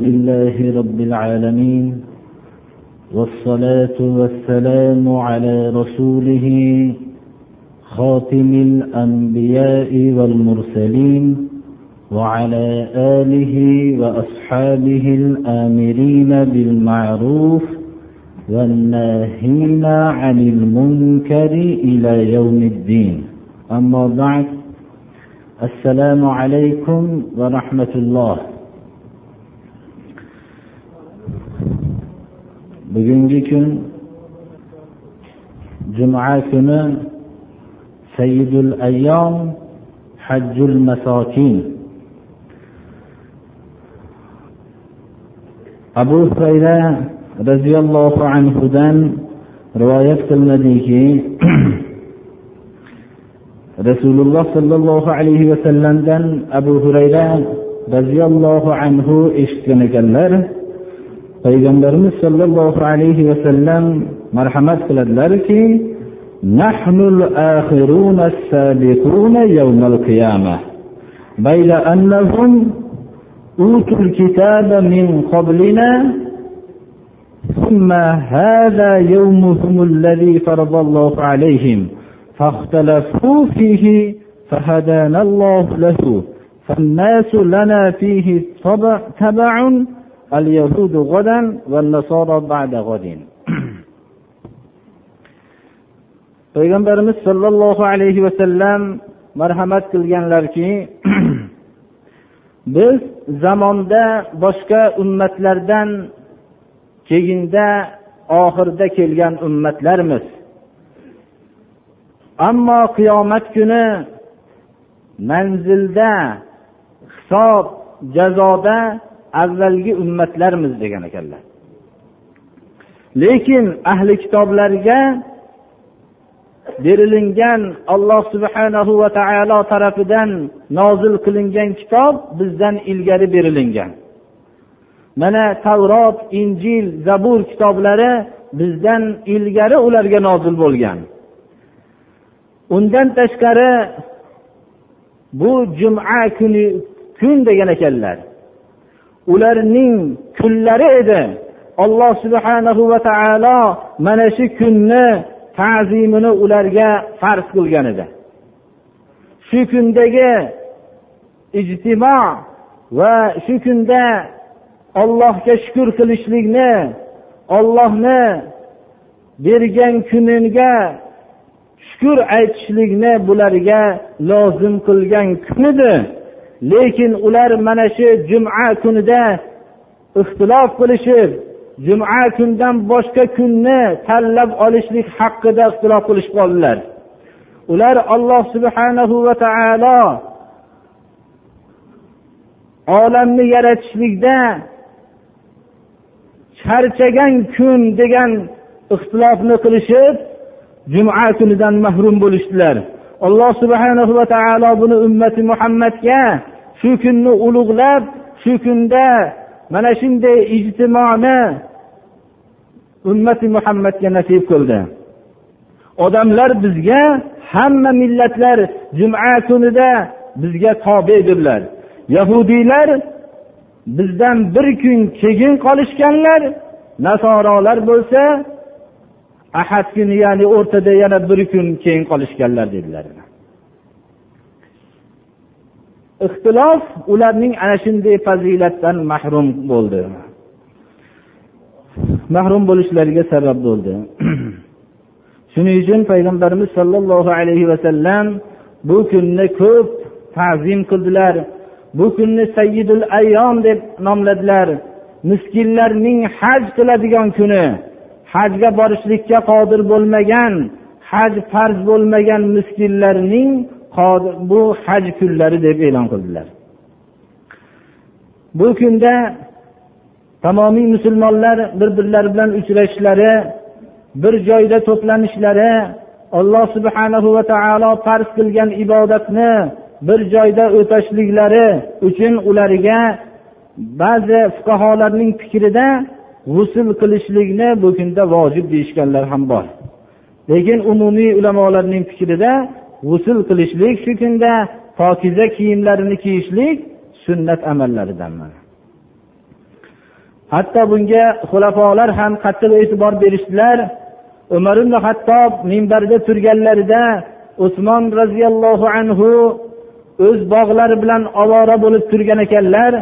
لله رب العالمين والصلاة والسلام على رسوله خاتم الأنبياء والمرسلين وعلى آله وأصحابه الآمرين بالمعروف والناهين عن المنكر إلى يوم الدين. أما بعد السلام عليكم ورحمة الله. Bugungi kun juma kuni sayyidul ayyom hajjul masokin abu hurayra roziyallohu anhudan rivoyat qilinadiki rasululloh sollallohu alayhi vasallamdan abu hurayra roziyallohu anhu eshitgan ekanlar payg'ambarimiz sollallohu alayhi vasallam marhamat qiladilarki نحن الآخرون السابقون يوم القيامة بين أنهم أوتوا الكتاب من قبلنا ثم هذا يومهم الذي فرض الله عليهم فاختلفوا فيه فهدانا الله له فالناس لنا فيه تبع اليهود غدا والنصارى بعد غد payg'ambarimiz sollallohu alayhi vasallam marhamat qilganlarki biz zamonda boshqa ummatlardan keyinda oxirida kelgan ummatlarmiz ammo qiyomat kuni manzilda hisob jazoda avvalgi ummatlarmiz degan ekanlar. Lekin ahli kitoblarga berilingan alloh subhanahu va taolo tarafidan nozil qilingan kitob bizdan ilgari berilingan. Mana tavrot injil zabur kitoblari bizdan ilgari ularga nozil bo'lgan. Undan tashqari bu juma kuni kun degan ekanlar. Ularning kunlari edi. Alloh subhanahu va taolo mana shu kunni ta'zimini ularga farz qilgan edi. Shu kundagi ijtimo va shu kunda ollohga shukur qilishlikni ollohni bergan kuniga shukur aytishlikni bularga lozim qilgan kun edi. Lekin ular mana shu juma kunida ixtilof qilishib juma kundan boshqa kunni tanlab olishlik haqida ixtilof qilishib qoldilar. Ular alloh subhanahu va taolo olamni yaratishlikda charchagan kun degan ixtilofni qilishib juma kunidan mahrum bo'lishdilar. Alloh subhana va taolo buni ummati muhammadga shu kunni ulug'lab shu kunda mana shunday ijtimoni ummati muhammadga nasib qildi. Odamlar bizga hamma millatlar juma kunida bizga tobedirlar yahudiylar bizdan bir kun keyin qolishganlar nasorolar bo'lsa ahad kuni ya'ni o'rtada yana bir kun keyin qolishganlar dedilar. Ixtilof ularning ana shunday fazilatdan mahrum bo'ldi. Mahrum bo'lishlariga sabab bo'ldi. Shuning uchun payg'ambarimiz sollallohu alayhi vasallam bu kunni ko'p ta'zim qildilar. Bu kunni sayyidul ayyom deb nomladilar. Miskinlarning haj qiladigan kuni. Hajga borishlikka qodir bo'lmagan haj farz bo'lmagan miskinlarning bu haj kunlari deb e'lon qildilar. Bu kunda tamomiy musulmonlar bir birlari bilan uchrashishlari bir joyda to'planishlari alloh subhanahu va taolo farz qilgan ibodatni bir joyda o'tashliklari uchun ularga ba'zi fuqarolarning fikrida g'usul qilishlikni bu kunda vojib deyishganlar ham bor. Lekin umumiy ulamolarning fikrida g'usul qilishlik shu kunda pokiza kiyimlarini kiyishlik sunnat amallaridan hatto bunga xulafolar ham qattiq e'tibor berishdilar. Umar ibn hattob minbarda turganlarida usmon roziyallohu anhu o'z bog'lari bilan ovora bo'lib turgan ekanlar.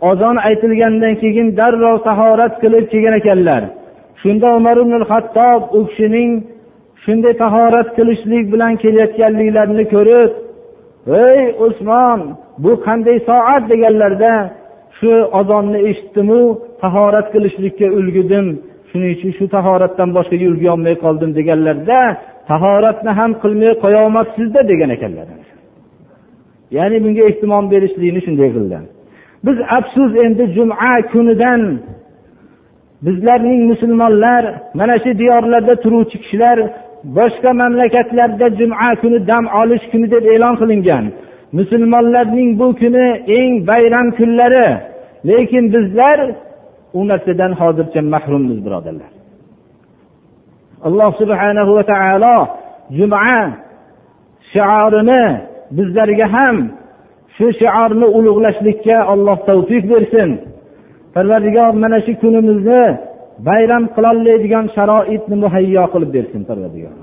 Ozon aytilgandan keyin darrov tahorat qilib kelgan ekanlar. Shunda umar ibn hattob u kishining shunday tahorat qilishlik bilan kelayotganliklarini ko'rib ey usmon bu qanday soat? deganlarda shu ozonni eshitdimu tahorat qilishlikka ulgudim. Shuning uchun shu tahoratdan boshqaga ulguyolmay qoldim deganlarda tahoratni ham qilmay qo'yolmabsizda degan ekanlar. Ya'ni bunga ehtimom berishlikni shunday qildi. Biz afsus endi juma kunidan bizlarning musulmonlar mana shu diyorlarda turuvchi kishilar boshqa mamlakatlarda juma kuni dam olish kuni deb e'lon qilingan. Musulmonlarning bu kuni eng bayram kunlari. Lekin bizlar u narsadan hozircha mahrummiz birodarlar. Alloh subhanahu va taolo juma shiorini bizlarga ham shu shiorni ulug'lashlikka alloh tavfiq bersin. Parvardigor mana shu kunimizni bayram qilolmaydigan sharoitni muhayyo qilib bersin parvardigor.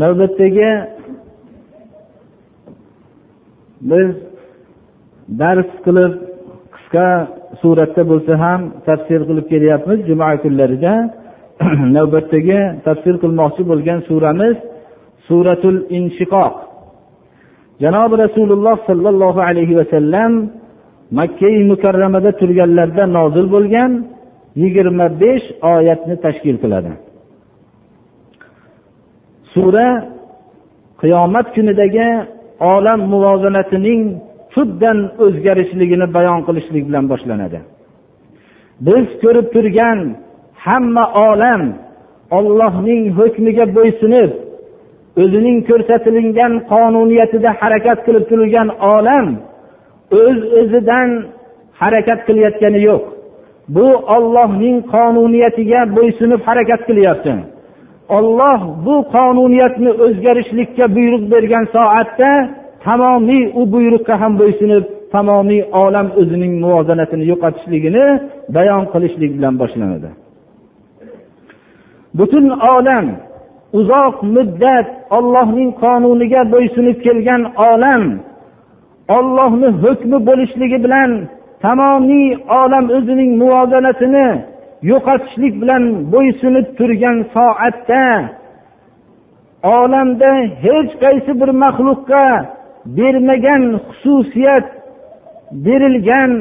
Navbatdagi biz dars qilib qisqa suratda bo'lsa ham tafsir qilib kelyapmiz juma kunlarida. Navbatdagi tafsir qilmoqchi bo'lgan suramiz suratul inshiqoq. Janobi rasululloh sollallohu alayhi vasallam makkai mukarramada turganlarida nozil bo'lgan yigirma besh oyatni tashkil qiladi. Sura qiyomat kunidagi olam muvozanatining tubdan o'zgarishligini bayon qilishlik bilan boshlanadi. Biz ko'rib turgan hamma olam ollohning hukmiga bo'ysunib o'zining ko'rsatilgan qonuniyatida harakat qilib turgan olam o'z öz o'zidan harakat qilayotgani yo'q. Bu ollohning qonuniyatiga bo'ysunib harakat qilyapti. Olloh bu qonuniyatni o'zgarishlikka buyruq bergan soatda tamomiy u buyruqqa ham bo'ysunib tamomiy olam o'zining muvozanatini yo'qotishligini bayon qilishlik bilan boshlanadi. Butun olam uzoq muddat ollohning qonuniga bo'ysunib kelgan olam ollohni hukmi bo'lishligi bilan tamomiy olam o'zining muvozanatini yo'qotishlik bilan bo'ysunib turgan soatda olamda hech qaysi bir maxluqqa bermagan xususiyat berilgan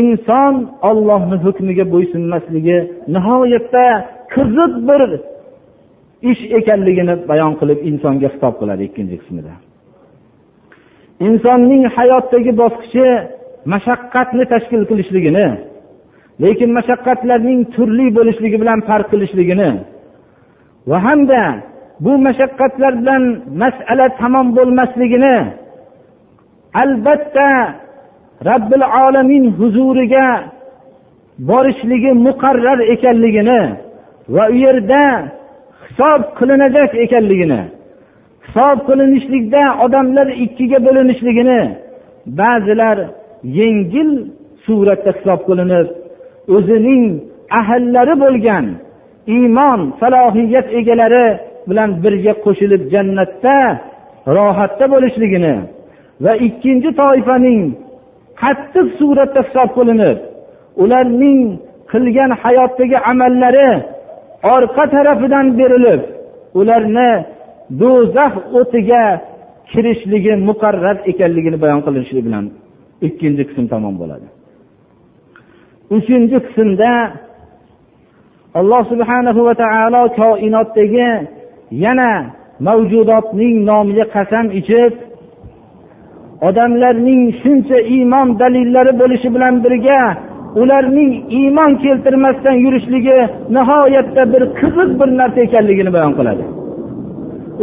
inson ollohni hukmiga bo'ysunmasligi nihoyatda qiziq bir ish ekanligini bayon qilib insonga xitob qiladi ikkinchi qismida. Insonning hayotdagi bosqichi mashaqqatni tashkil qilishligini lekin mashaqqatlarning turli bo'lishligi bilan farq qilishligini va hamda bu mashaqqatlar bilan masala tamom bo'lmasligini albatta robbil olamin huzuriga borishligi muqarrar ekanligini va u yerda hisob qilinajak ekanligini hisob qilinishlikda odamlar ikkiga bo'linishligini ba'zilar yengil suratda hisob qilinib o'zining ahllari bo'lgan iymon salohiyat egalari bilan birga qo'shilib jannatda rohatda bo'lishligini va ikkinchi toifaning qattiq suratda hisob qilinib ularning qilgan hayotdagi amallari orqa tarafidan berilib ularni do'zax o'tiga kirishligi muqarrar ekanligini bayon qilinishi bilan ikkinchi qism tamom bo'ladi. Uchinchi qismda alloh subhanahu va taolo koinotdagi yana mavjudotning nomiga qasam ichib odamlarning shuncha iymon dalillari bo'lishi bilan birga ularning iymon keltirmasdan yurishligi nihoyatda bir qiziq bir narsa ekanligini bayon qiladi.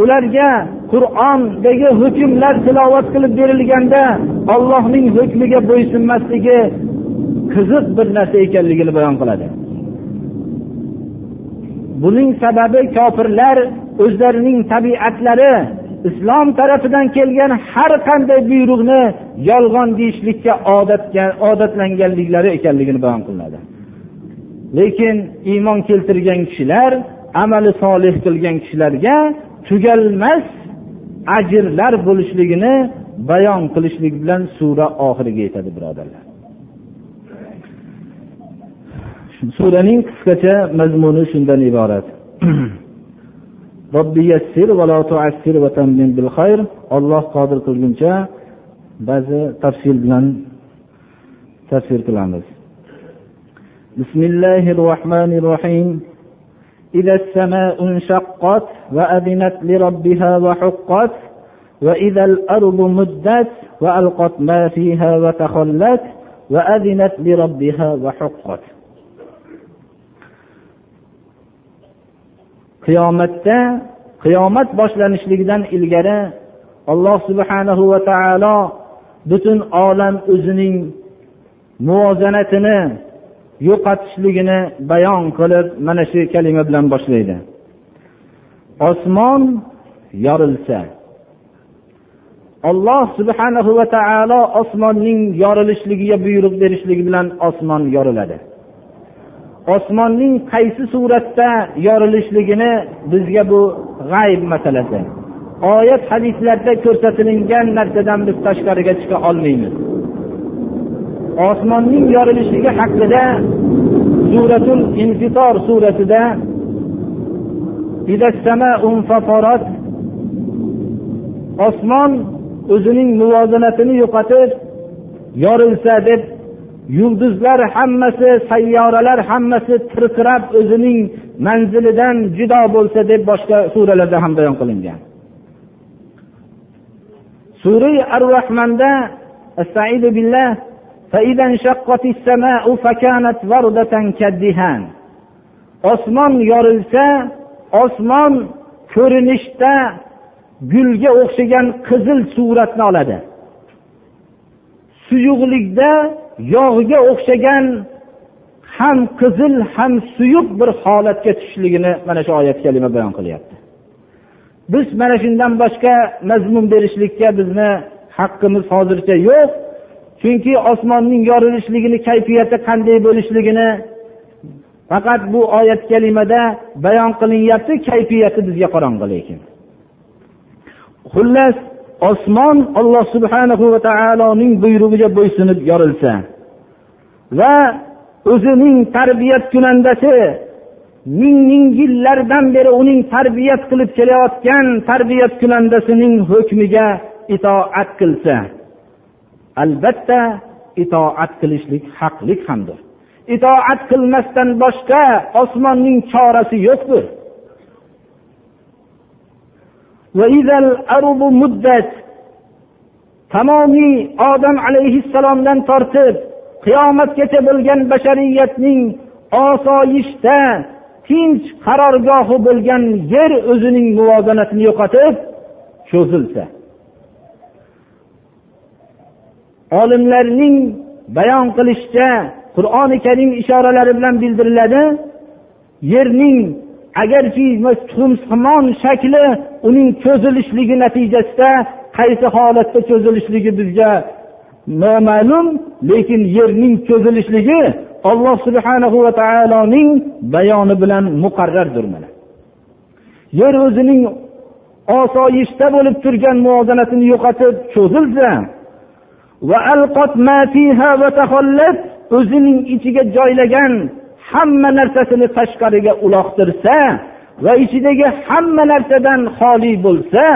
Ularga qur'ondagi hukmlar tilovat qilib berilganda ollohning hukmiga bo'ysunmasligi qiziq bir narsa ekanligini bayon qiladi. Buning sababi kofirlar o'zlarining tabiatlari islom tarafidan kelgan har qanday buyruqni yolg'on deyishlikka odatlanganliklari ekanligini bayon qilinadi. Lekin iymon keltirgan kishilar amali solih qilgan kishilarga tugalmas ajrlar bo'lishligini bayon qilishlik bilan sura oxiriga yetadi birodarlar. suraning qisqacha mazmuni shundan iborat olloh qodir qilguncha ba'zi tafsil bilan tafsir qilamiz بسم الله الرحمن الرحيم إذا السماء انشقت وأذنت لربها وحقت وإذا الأرض مدت وألقت ما فيها وتخلت وأذنت لربها وحقت qiyomatda qiyomat boshlanishligidan ilgari alloh subhanahu va taolo butun olam o'zining muvozanatini yo'qotishligini bayon qilib mana shu kalima bilan boshlaydi. Osmon yorilsa alloh subhanahu va taolo osmonning yorilishligiga buyruq berishligi bilan osmon yoriladi. Osmonning qaysi suratda yorilishligini bizga bu g'ayb masalasi. Oyat hadislarda ko'rsatilingan narsadan biz tashqariga chiqa olmaymiz. Osmonning yorilishligi haqida suratul infitor suratida osmon o'zining muvozanatini yo'qotib yorilsa deb yulduzlar hammasi sayyoralar hammasi tirqirab o'zining manzilidan judo bo'lsa deb boshqa suralarda ham bayon qilingan. Sura ar rahmonda billah osmon yorilsa osmon ko'rinishda gulga o'xshagan qizil suratni oladi. Suyuqlikda yog'ga o'xshagan ham qizil ham suyuq bir holatga tushishligini mana shu oyat kalima bayon qilyapti. Biz mana shundan boshqa mazmun berishlikka bizni haqqimiz hozircha yo'q. Chunki osmonning yorilishligini kayfiyati qanday bo'lishligini faqat bu oyat kalimada bayon qilinyapti kayfiyati bizga qorong'i lekin xullas osmon alloh subhanahu va taoloning buyrug'iga bo'ysunib yorilsa va o'zining tarbiyat kunandasi ming ming yillardan beri uning tarbiyat qilib kelayotgan tarbiyat kunandasining hukmiga itoat qilsa albatta itoat qilishlik haqlik hamdir. Itoat qilmasdan boshqa osmonning chorasi yo'qdir. Tamomiy odam alayhissalomdan tortib qiyomatgacha bo'lgan bashariyatning osoyishta tinch qarorgohi bo'lgan yer o'zining muvozanatini yo'qotib cho'zilsa. Olimlarning bayon qilishicha qur'oni karim ishoralari bilan bildiriladi yerning agarki tuxumsimon shakli uning cho'zilishligi natijasida qaysi holatda cho'zilishligi bizga noma'lum lekin yerning cho'zilishligi alloh subhanahu va taoloning bayoni bilan muqarrardir mana. Yer o'zining osoyishta bo'lib turgan muvozanatini yo'qotib cho'zilsa o'zining ichiga joylagan hamma narsasini tashqariga uloqtirsa va ichidagi hamma narsadan xoli bo'lsa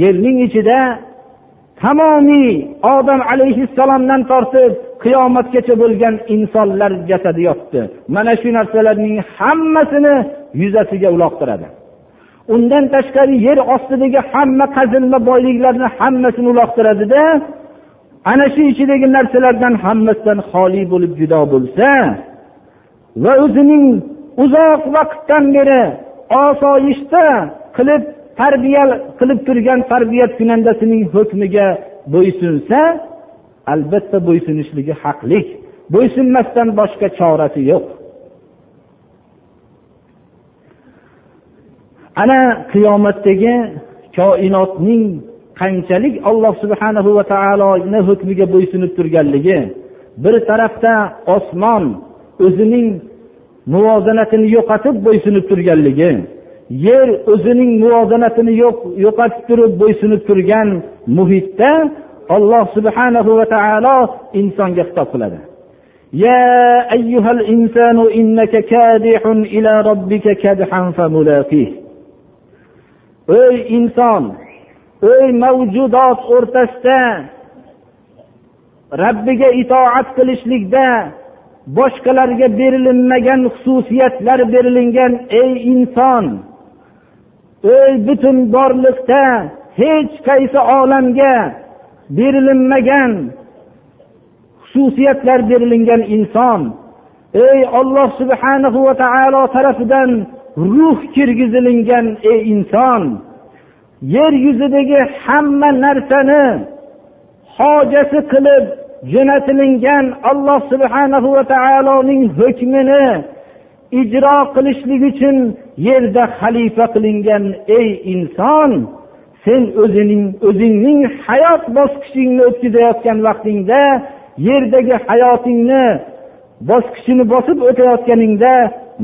yerning ichida tamomiy odam alayhissalomdan tortib qiyomatgacha bo'lgan insonlar jasadi yotdi. Mana shu narsalarning hammasini yuzasiga uloqtiradi. Undan tashqari yer ostidagi hamma qazilma boyliklarni hammasini uloqtiradida ana shu ichidagi narsalardan hammasidan xoli bo'lib judo bo'lsa va o'zining uzoq vaqtdan beri osoyishta qilib tarbiya qilib turgan tarbiya kunandasining hukmiga bo'ysunsa albatta bo'ysunishligi haqlik. Bo'ysunmasdan boshqa chorasi yo'q. Ana qiyomatdagi koinotning qanchalik alloh subhanahu va taoloni hukmiga bo'ysunib turganligi bir tarafda osmon o'zining muvozanatini yo'qotib bo'ysunib turganligi yer o'zining muvozanatini yo'qotib turib bo'ysunib turgan muhitda alloh subhanahu va taolo insonga xitob qiladi يا أيها الإنسان إنك كادح إلى ربك كدحا فملاقيه ey inson Ey mavjudot o'rtasida rabbiga itoat qilishlikda boshqalarga berilinmagan xususiyatlar berilingan ey inson! Ey butun borliqda hech qaysi olamga berilinmagan xususiyatlar berilingan inson! Ey olloh subhanahu va taolo tarafidan ruh kirgizilingan ey inson! Yer yuzidagi hamma narsani hojasi qilib jo'natilingan alloh subhanahu va taoloning hukmini ijro qilishlik uchun yerda xalifa qilingan ey inson sen o'zining o'zingning hayot bosqichingni o'tkazayotgan vaqtingda yerdagi hayotingni bosqichini bosib o'tayotganingda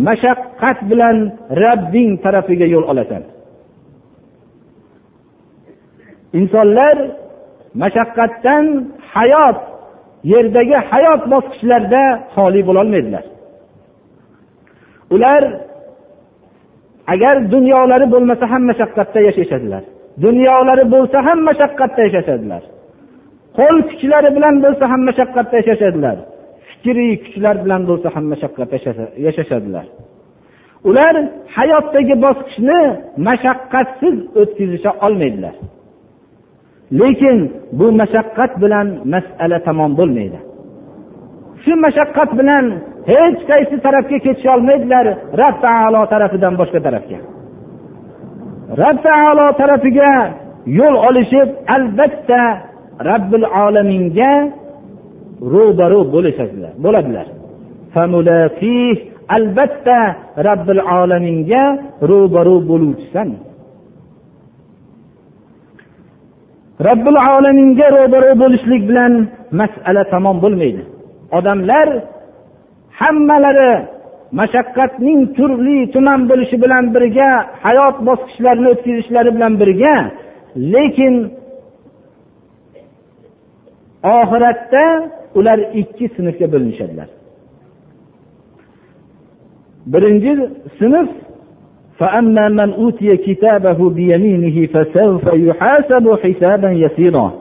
mashaqqat bilan rabbing tarafiga yo'l olasan. Insonlar mashaqqatdan hayot yerdagi hayot bosqichlarida xoli bo'lolmaydilar. Ular agar dunyolari bo'lmasa ham mashaqqatda yashashadilar. Dunyolari bo'lsa ham mashaqqatda yashashadilar. Qo'l kuchlari bilan bo'lsa ham mashaqqatda yashashadilar. Fikriy kuchlar bilan bo'lsa ham mashaqqatda yashashadilar. Ular hayotdagi bosqichni mashaqqatsiz o'tkazisha olmaydilar. Lekin bu mashaqqat bilan masala tamom bo'lmaydi. Shu mashaqqat bilan hech qaysi tarafga ketisholmaydilar rab taolo tarafidan boshqa tarafga. Rab taolo tarafiga yo'l olishib albatta robbil olaminga ro'baru bo'lishadilar bo'ladilar. Albatta robbil olaminga ro'baru bo'luvchisan robbil olaminga ro'baro bo'lishlik bilan masala tamom bo'lmaydi. Odamlar hammalari mashaqqatning turli tuman bo'lishi bilan birga hayot bosqichlarini o'tkazishlari bilan birga lekin oxiratda ular ikki sinfga bo'linishadilar. Birinchi sinf فأما من أوتي كتابه بيمينه فسوف يحاسب حسابا يسيرا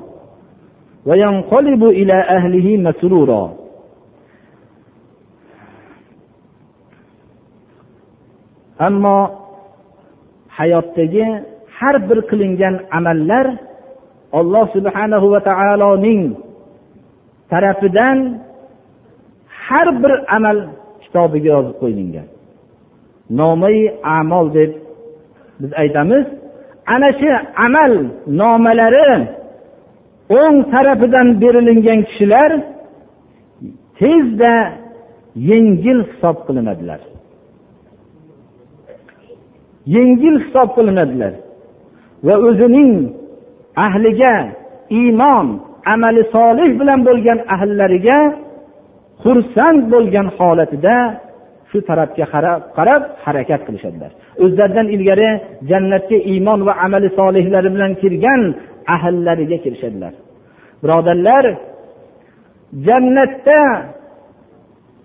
وينقلب إلى أهله مسرورا ammo hayotdagi har bir qilingan amallar alloh subhanahu va taoloning tarafidan har bir amal kitobiga yozib qo'yilgan nomai amol deb biz aytamiz. Ana shu amal nomalari o'ng tarafidan berilingan kishilar tezda yengil hisob qilinadilar. Yengil hisob qilinadilar va o'zining ahliga iymon amali solih bilan bo'lgan ahllariga xursand bo'lgan holatida shu tarafga qarab harakat qilishadilar. O'zlaridan ilgari jannatga iymon va amali solihlari bilan kirgan ahllariga kirishadilar. Birodarlar jannatda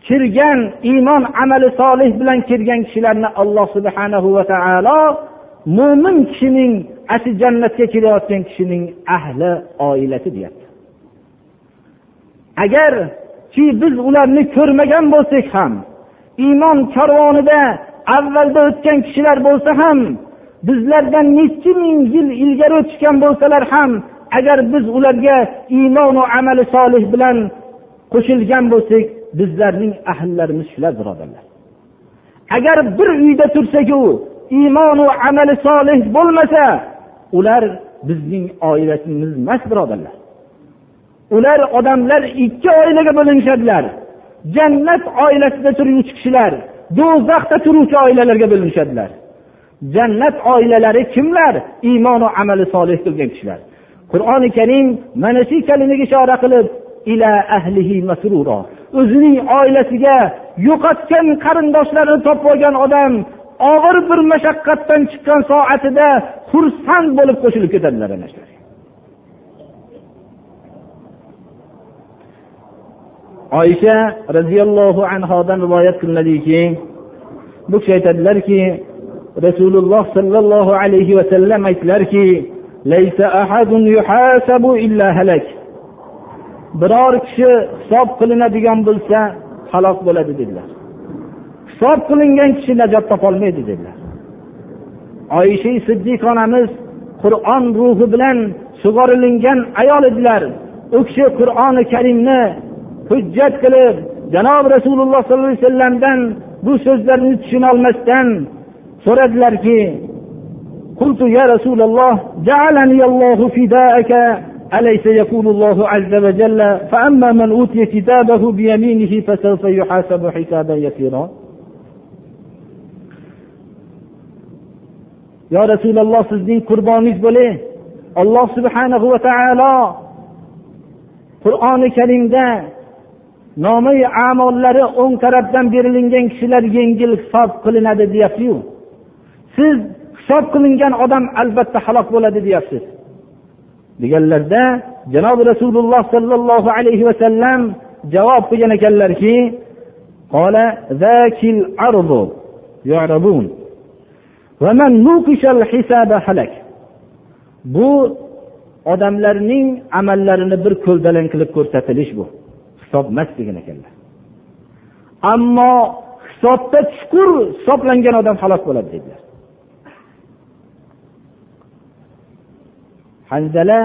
kirgan iymon amali solih bilan kirgan kishilarni alloh subhanahu va taolo mo'min kishining ana jannatga kirayotgan kishining ahli oilasi deyapti. Agarki biz ularni ko'rmagan bo'lsak ham iymon karvonida avvalda o'tgan kishilar bo'lsa ham bizlardan nechi ming yil ilgari o'tishgan bo'lsalar ham agar biz ularga iymonu amali solih bilan qo'shilgan bo'lsak bizlarning ahllarimiz shular birodarlar. Agar bir uyda tursaku iymonu amali solih bo'lmasa ular bizning oilamiz emas birodarlar. Ular odamlar ikki oilaga bo'linishadilar. Jannat oilasida turuvchi kishilar do'zaxda turuvchi oilalarga bo'linishadilar. Jannat oilalari kimlar? Iymonu amali solih qilgan kishilar. Qur'oni karim mana shu kalimaga ishora qilib ila ahlihi masruro o'zining oilasiga yo'qotgan qarindoshlarini topib olgan odam og'ir bir mashaqqatdan chiqqan soatida xursand bo'lib qo'shilib ketadilar ana shu. Oysha roziyallohu anhodan rivoyat qilinadiki bu kishi aytadilarki rasululloh sollallohu alayhi vasallam aytdilarki biror kishi hisob qilinadigan bo'lsa halok bo'ladi dedilar. Hisob qilingan kishi najot topolmaydi dedilar. Oysha siddiq onamiz qur'on ruhi bilan sug'orilingan ayol edilar. U kishi qur'oni karimni hujjat qilib janob rasululloh sollallohu alayhi vasallamdan bu so'zlarni tushunolmasdan so'radilarki قلت يا رسول الله جعلني الله فداءك أليس يقول الله عز وجل فأما من أوتي كتابه بيمينه فسوف يحاسب حسابا يسيرا yo rasululloh sizning qurboningiz bo'lay alloh subhanahu va taolo qur'oni karimda nomi amollari o'ng tarafdan berilingan kishilar yengil hisob qilinadi deyapsizu siz hisob qilingan odam albatta halok bo'ladi deyapsiz. Deganlarda janobi rasululloh sollallohu alayhi vasallam javob qilgan ekanlarki bu odamlarning amallarini bir ko'ldalang qilib ko'rsatilish bu. Hisob emas degan ekanlar. Ammo hisobda chuqur hisoblangan odam halok bo'ladi dedilar. Hanzala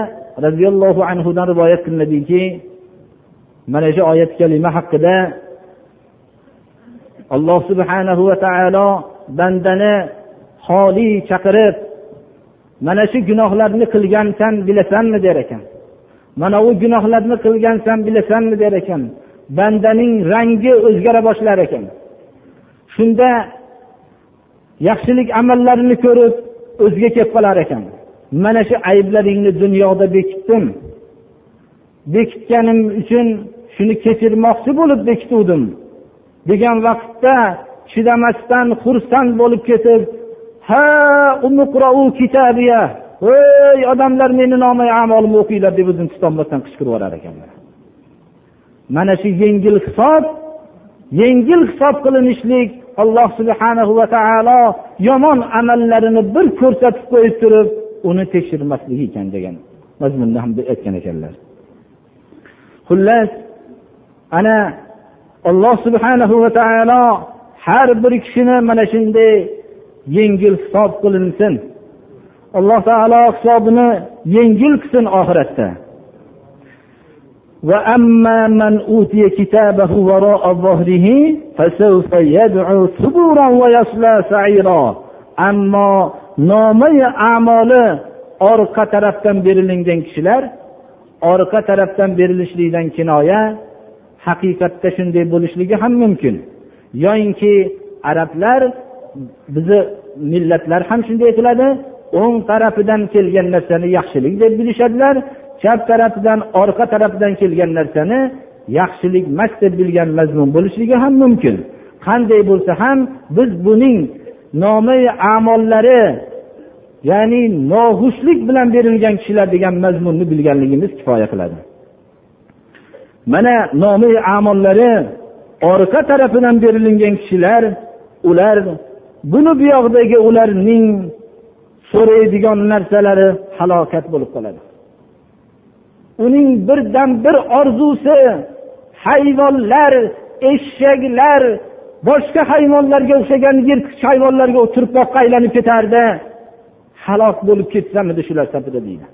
roziyallohu anhudan rivoyat qilinadiki mana shu oyat kalima haqida alloh subhanahu va taolo bandani xoli chaqirib mana shu gunohlarni qilgansan bilasanmi der ekan. Mana u gunohlarni qilgansan bilasanmi der ekan. Bandaning rangi o'zgara boshlar ekan. Shunda yaxshilik amallarini ko'rib o'ziga kelib qolar ekan. Mana shu ayblaringni dunyoda bekitdim. Bekitganim uchun shuni kechirmoqchi bo'lib bekituvdim. Degan vaqtda chidamasdan xursand bo'lib ketib ha ey odamlar meni nomi amolimni o'qinglar deb o'zini tutolmasdan qichqirib yuborar ekanlar. Mana shu yengil hisob yengil hisob qilinishlik alloh subhanahu va taolo yomon amallarini bir ko'rsatib qo'yib turib uni tekshirmasligi ekan degan mazmunda ham aytgan ekanlar. Xullas ana alloh subhanahu va taolo har bir kishini mana shunday yengil hisob qilinsin. alloh taolo hisobini yengil qilsin oxiratda وأما من أوتي كتابه وراء ظهره فسوف يدعو ثبورا ويصلى سعيرا أما nomai amoli orqa tarafdan berilingan kishilar orqa tarafdan berilishlikdan kinoya haqiqatda shunday bo'lishligi ham mumkin yoyinki arablar bizni millatlar ham shunday qiladi O'ng tarafidan kelgan narsani yaxshilik deb bilishadilar chap tarafidan orqa tarafidan kelgan narsani yaxshilik emas deb bilgan mazmun bo'lishligi ham mumkin. Qanday bo'lsa ham biz buning nomi amollari ya'ni noxushlik bilan berilgan kishilar degan mazmunni bilganligimiz kifoya qiladi. Mana nomi amollari orqa tarafidan berilingan kishilar ular buni buyog'idagi ularning so'raydigan narsalari halokat bo'lib qoladi. Uning birdan bir orzusi hayvonlar eshaklar boshqa hayvonlarga o'xshagan yirtqich hayvonlarga turpoqqa aylanib ketardi. Halok bo'lib ketsamidi shular safida deydi.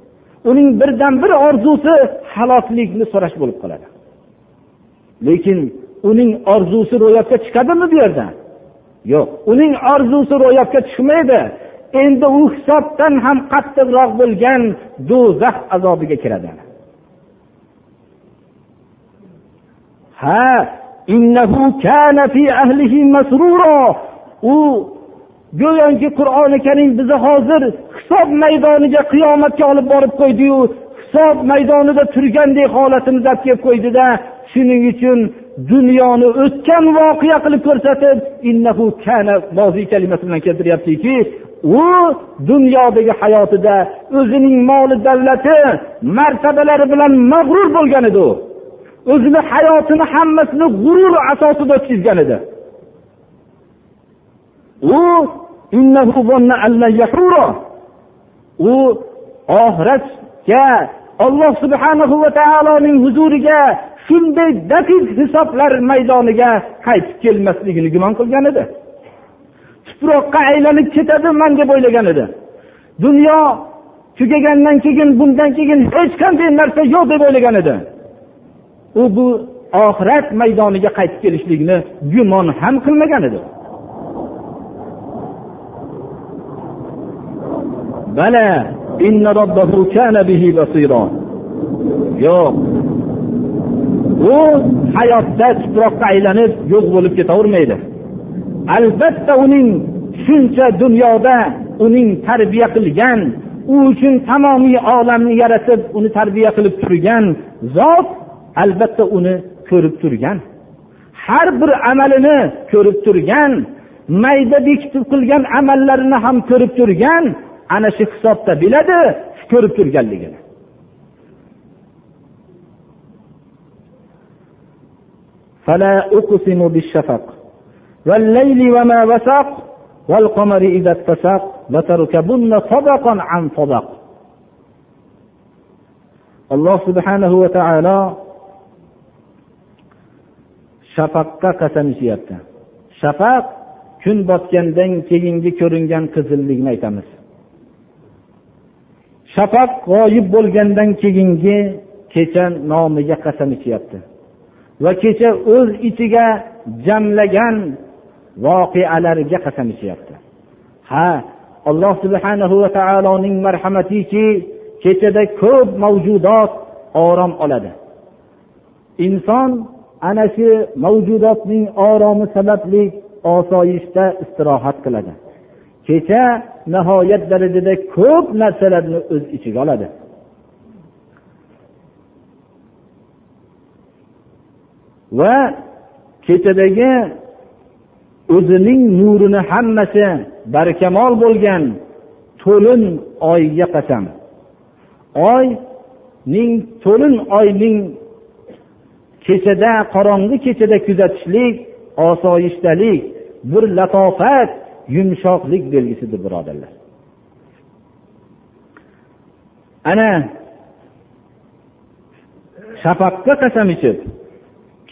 Uning birdan bir orzusi haloklikni so'rash bo'lib qoladi. Lekin uning orzusi ro'yobga chiqadimi bu yerda? Yo'q. Uning orzusi ro'yobga chiqmaydi. Endi u hisobdan ham qattiqroq bo'lgan do'zax azobiga kiradi. Ha u go'yoki qur'oni karim bizni hozir hisob maydoniga qiyomatga olib borib qo'ydiyu hisob maydonida turgandek holatimizni olib kelib qo'ydida shuning uchun dunyoni o'tgan voqea qilib ko'rsatib kalimasi bilan keltiryaptiki u dunyodagi hayotida o'zining moli davlati martabalari bilan mag'rur bo'lgan edi u o'zini hayotini hammasini g'urur asosida o'tkazgan edi u u oxiratga olloh subhanahu va taoloning huzuriga shunday daqiq hisoblar maydoniga qaytib kelmasligini gumon qilgan edi tuproqqa aylanib ketadiman deb o'ylagan edi. Dunyo tugagandan keyin bundan keyin hech qanday narsa yo'q deb o'ylagan edi. U bu oxirat maydoniga qaytib kelishlikni gumon ham qilmagan edi. Yo'q. U hayotda tuproqqa aylanib yo'q bo'lib ketavermaydi. albatta uning shuncha dunyoda uning tarbiya qilgan u uchun tamomiy olamni yaratib uni tarbiya qilib turgan zot albatta uni ko'rib turgan har bir amalini ko'rib turgan mayda bekitib qilgan amallarini ham ko'rib turgan ana shu hisobda biladi ko'rib turganligini فلا أقسم بالشفق والليل وما وسق والقمر إذا اتسق لتركبن طبقا عن طبق alloh subhanahu va taolo shafaqqa qasam ichyapti shafaq kun botgandan keyingi ko'ringan qizillikni aytamiz shafaq g'oyib bo'lgandan keyingi kecha nomiga qasam ichyapti va kecha o'z ichiga jamlagan voqealarga qasam ichyapti ha alloh subhanahu va taoloning marhamatiki kechada ko'p mavjudot orom oladi. Inson ana shu mavjudotning oromi sababli osoyishta istirohat qiladi. Kecha nihoyat darajada ko'p narsalarni o'z ichiga oladi. Va kechadagi o'zining nurini hammasi barkamol bo'lgan to'lin oyga qasam. Oyning to'lin oyning kechada qorong'i kechada kuzatishlik osoyishtalik bir latofat yumshoqlik belgisidir birodarlar. Ana shafaqqa qasam ichib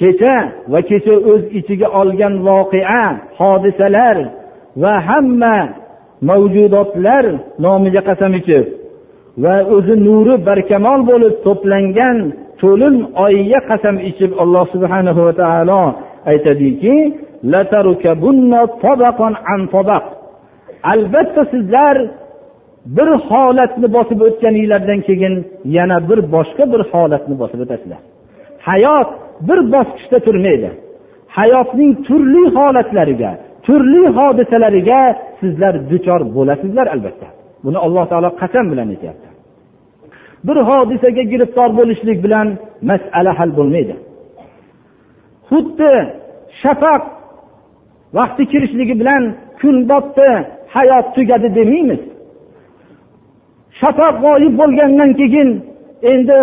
kecha va kecha o'z ichiga olgan voqea hodisalar va hamma mavjudotlar nomiga qasam ichib va o'zi nuri barkamol bo'lib to'plangan to'lin oyga qasam ichib alloh subhanahu va taolo aytadiki albatta sizlar bir holatni bosib o'tganinglardan keyin yana bir boshqa bir holatni bosib o'tasizlar. Hayot bir bosqichda turmaydi. Hayotning turli holatlariga turli hodisalariga sizlar duchor bo'lasizlar albatta. Buni alloh taolo qasam bilan aytyapti. Bir hodisaga giriftor bo'lishlik bilan masala hal bo'lmaydi. Xuddi shafaq vaqti kirishligi bilan kun botdi hayot tugadi demaymiz. Shafaq g'oyib bo'lgandan keyin endi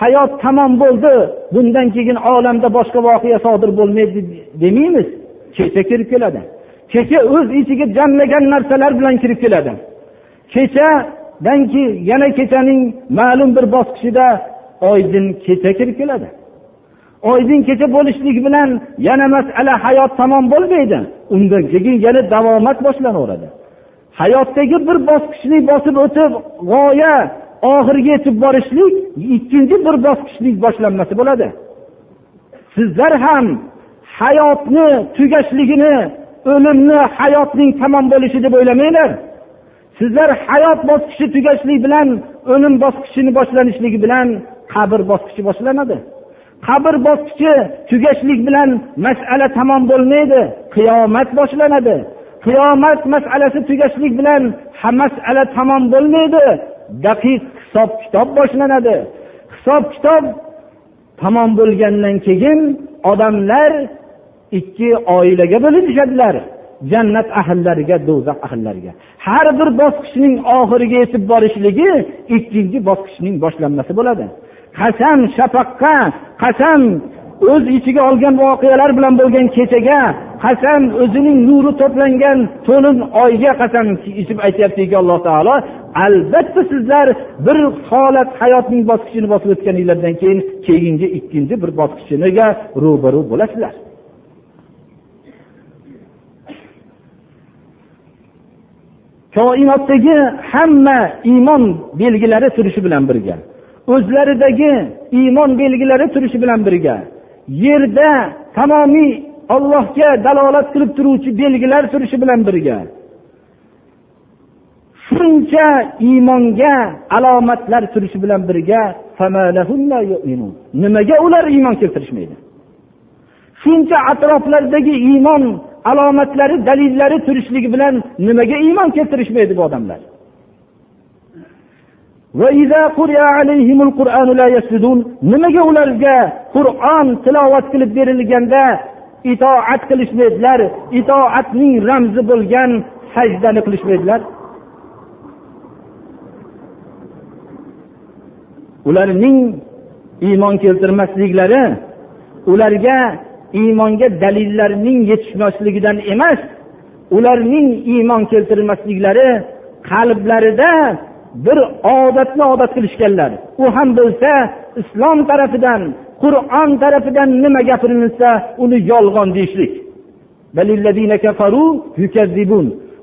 hayot tamom bo'ldi bundan keyin olamda boshqa voqea sodir bo'lmaydi demaymiz kecha kirib keladi. Kecha o'z ichiga jamlagan narsalar bilan kirib keladi. Kechadan keyin yana kechaning ma'lum bir bosqichida oydin kecha kirib keladi. Oydin kecha bo'lishlik bilan yana masala hayot tamom bo'lmaydi. Undan keyin yana davomat boshlanaveradi hayotdagi bir bosqichni bosib o'tib g'oya oxiriga yetib borishlik ikkinchi bir bosqichlik boshlanmasi bo'ladi. Sizlar ham hayotni tugashligini o'limni hayotning tamom bo'lishi deb o'ylamanglar. Sizlar hayot bosqichi tugashlik bilan o'lim bosqichini boshlanishligi bilan qabr bosqichi boshlanadi. Qabr bosqichi tugashlik bilan masala tamom bo'lmaydi qiyomat boshlanadi. Qiyomat masalasi tugashlik bilan masala tamom bo'lmaydi daqiq hisob kitob boshlanadi. Hisob kitob tamom bo'lgandan keyin odamlar ikki oilaga bo'linishadilar. Jannat ahllariga do'zax ahllariga. Har bir bosqichning oxiriga yetib borishligi ikkinchi bosqichning boshlanmasi bo'ladi. Qasam shafaqqa qasam o'z ichiga olgan voqealar bilan bo'lgan kechaga qasam o'zining nuri to'plangan to'lin oyga qasam ichib aytyaptiki alloh taolo. Albatta sizlar bir holat hayotning bosqichini bosib o'tganinglardan keyin keyingi ikkinchi bir bosqichiniga ro'baru bo'lasizlar. Koinotdagi hamma iymon belgilari turishi bilan birga o'zlaridagi iymon belgilari turishi bilan birga yerda tamomiy ollohga dalolat qilib turuvchi belgilar turishi bilan birga. Shuncha iymonga alomatlar turishi bilan birga nimaga ular iymon keltirishmaydi? Shuncha atroflaridagi iymon alomatlari dalillari turishligi bilan nimaga iymon keltirishmaydi bu odamlar? Nimaga ularga qur'on tilovat qilib berilganda itoat qilishmaydilar itoatning ramzi bo'lgan sajdani qilishmaydilar? Ularning iymon keltirmasliklari ularga iymonga dalillarning yetishmasligidan emas ularning iymon keltirmasliklari qalblarida bir odatni odat qilishganlar. U ham bo'lsa islom tarafidan qur'on tarafidan nima gapirilsa uni yolg'on deyishlik.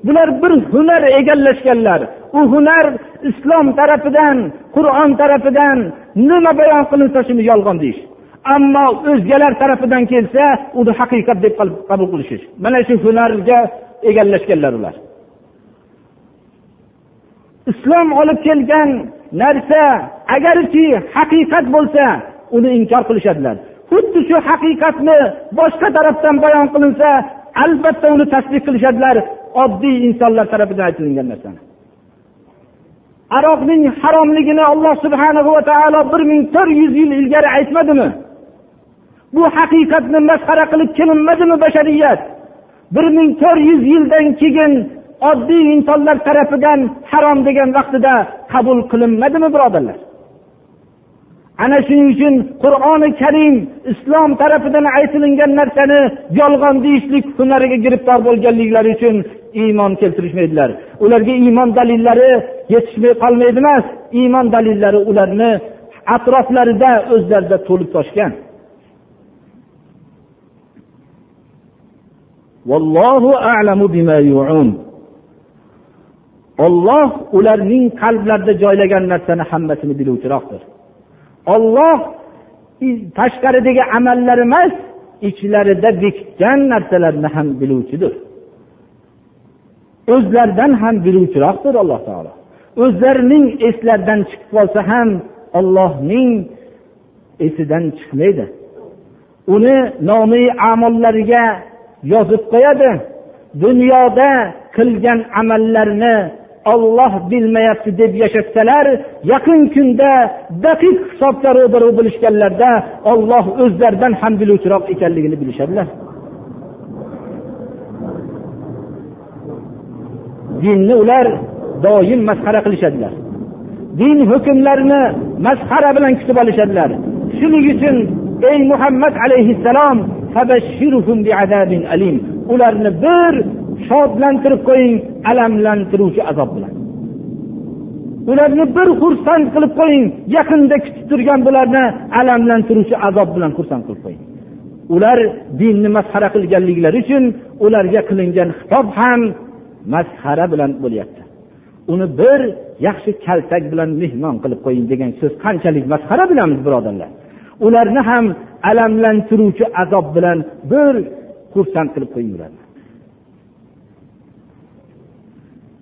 Bular bir hunar egallashganlar. U hunar islom tarafidan qur'on tarafidan nima bayon qilinsa shuni yolg'on deyish. Ammo o'zgalar tarafidan kelsa uni haqiqat deb qabul qilishish mana shu hunarga egallashganlar ular. Islom olib kelgan narsa agarki haqiqat bo'lsa uni inkor qilishadilar. Xuddi shu haqiqatni boshqa tarafdan bayon qilinsa albatta uni tasdiq qilishadilar oddiy insonlar tarafidan aytilingan narsani aroqning haromligini alloh subhana va taolo bir ming to'rt yuz yil ilgari aytmadimi? Bu haqiqatni masxara qilib kelinmadimi bashariyat? Bir ming to'rt yuz yildan keyin oddiy insonlar tarafidan harom degan vaqtida qabul qilinmadimi birodarlar? Ana shuning uchun qur'oni karim islom tarafidan aytilingan narsani yolg'on deyishlik hunariga giribtor bo'lganliklari uchun iymon keltirishmaydilar. Ularga iymon dalillari yetishmay qolmaydi emas iymon dalillari ularni atroflarida o'zlarida to'lib toshgan. Olloh ularning qalblarida joylagan narsani hammasini biluvchiroqdir. Olloh tashqaridagi amallar emas ichlarida bekitgan narsalarni ham biluvchidir. O'zlaridan ham biluvchiroqdir alloh taolo. O'zlarining eslaridan chiqib qolsa ham ollohning esidan chiqmaydi. Uni nomi amollariga yozib qo'yadi. Dunyoda qilgan amallarni olloh bilmayapti deb yashashsalar yaqin kunda daqiq hisobda ro'baru bo'lishganlarida olloh o'zlaridan ham biluvchiroq ekanligini bilishadilar. Dinni ular doim masxara qilishadilar. Din hukmlarini masxara bilan kutib olishadilar. Shuning uchun ey muhammad alayhissalom ularni bir shodlantirib qo'ying alamlantiruvchi azob bilan. Ularni bir xursand qilib qo'ying yaqinda kutib turgan bularni alamlantiruvchi azob bilan xursand qilib qo'ying. Ular dinni masxara qilganliklari uchun ularga qilingan xitob ham masxara bilan bo'lyapti. Uni bir yaxshi kaltak bilan mehmon qilib qo'ying degan so'z qanchalik masxara bilamiz birodarlar? Ularni ham alamlantiruvchi azob bilan bir xursand qilib qo'ying ularni.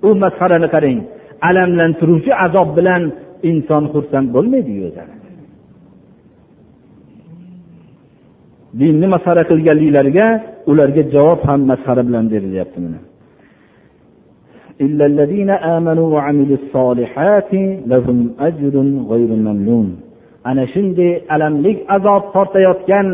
u masxarani qarang alamlantiruvchi azob bilan inson xursand bo'lmaydiyu o'zini dinni masxara qilganliklariga ularga javob ham masxara bilan berilyapti mana إلا الذين آمنوا وعملوا الصالحات لهم أجر غير ممنون ana shunday alamlik azob tortayotgan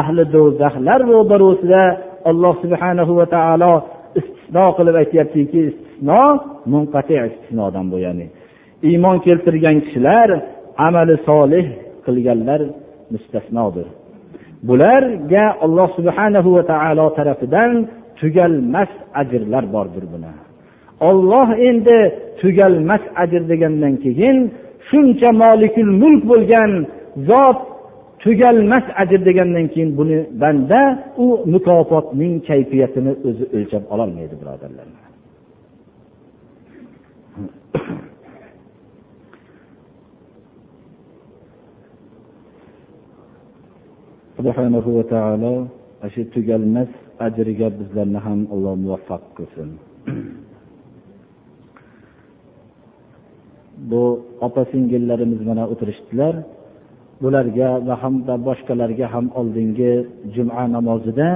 ahli do'zaxlar ro'barosida alloh subhanahu va taolo istisno qilib aytyaptiki istisno munqati istisnodan bu ya'ni. Iymon keltirgan kishilar amali solih qilganlar mustasnodir. Bularga alloh subhanahu va taolo tarafidan tugalmas ajrlar bordir buni. Olloh endi tugalmas ajr degandan keyin shuncha molikul mulk bo'lgan zot tugalmas ajr degandan keyin buni banda u mukofotning kayfiyatini o'zi o'lchab ololmaydi birodarlar. Subhanahu va taolo shu tugalmas ajriga bizlarni ham alloh muvaffaq qilsin. Bu opa singillarimiz mana o'tirishdilar. Bularga va hamda boshqalarga ham oldingi juma namozida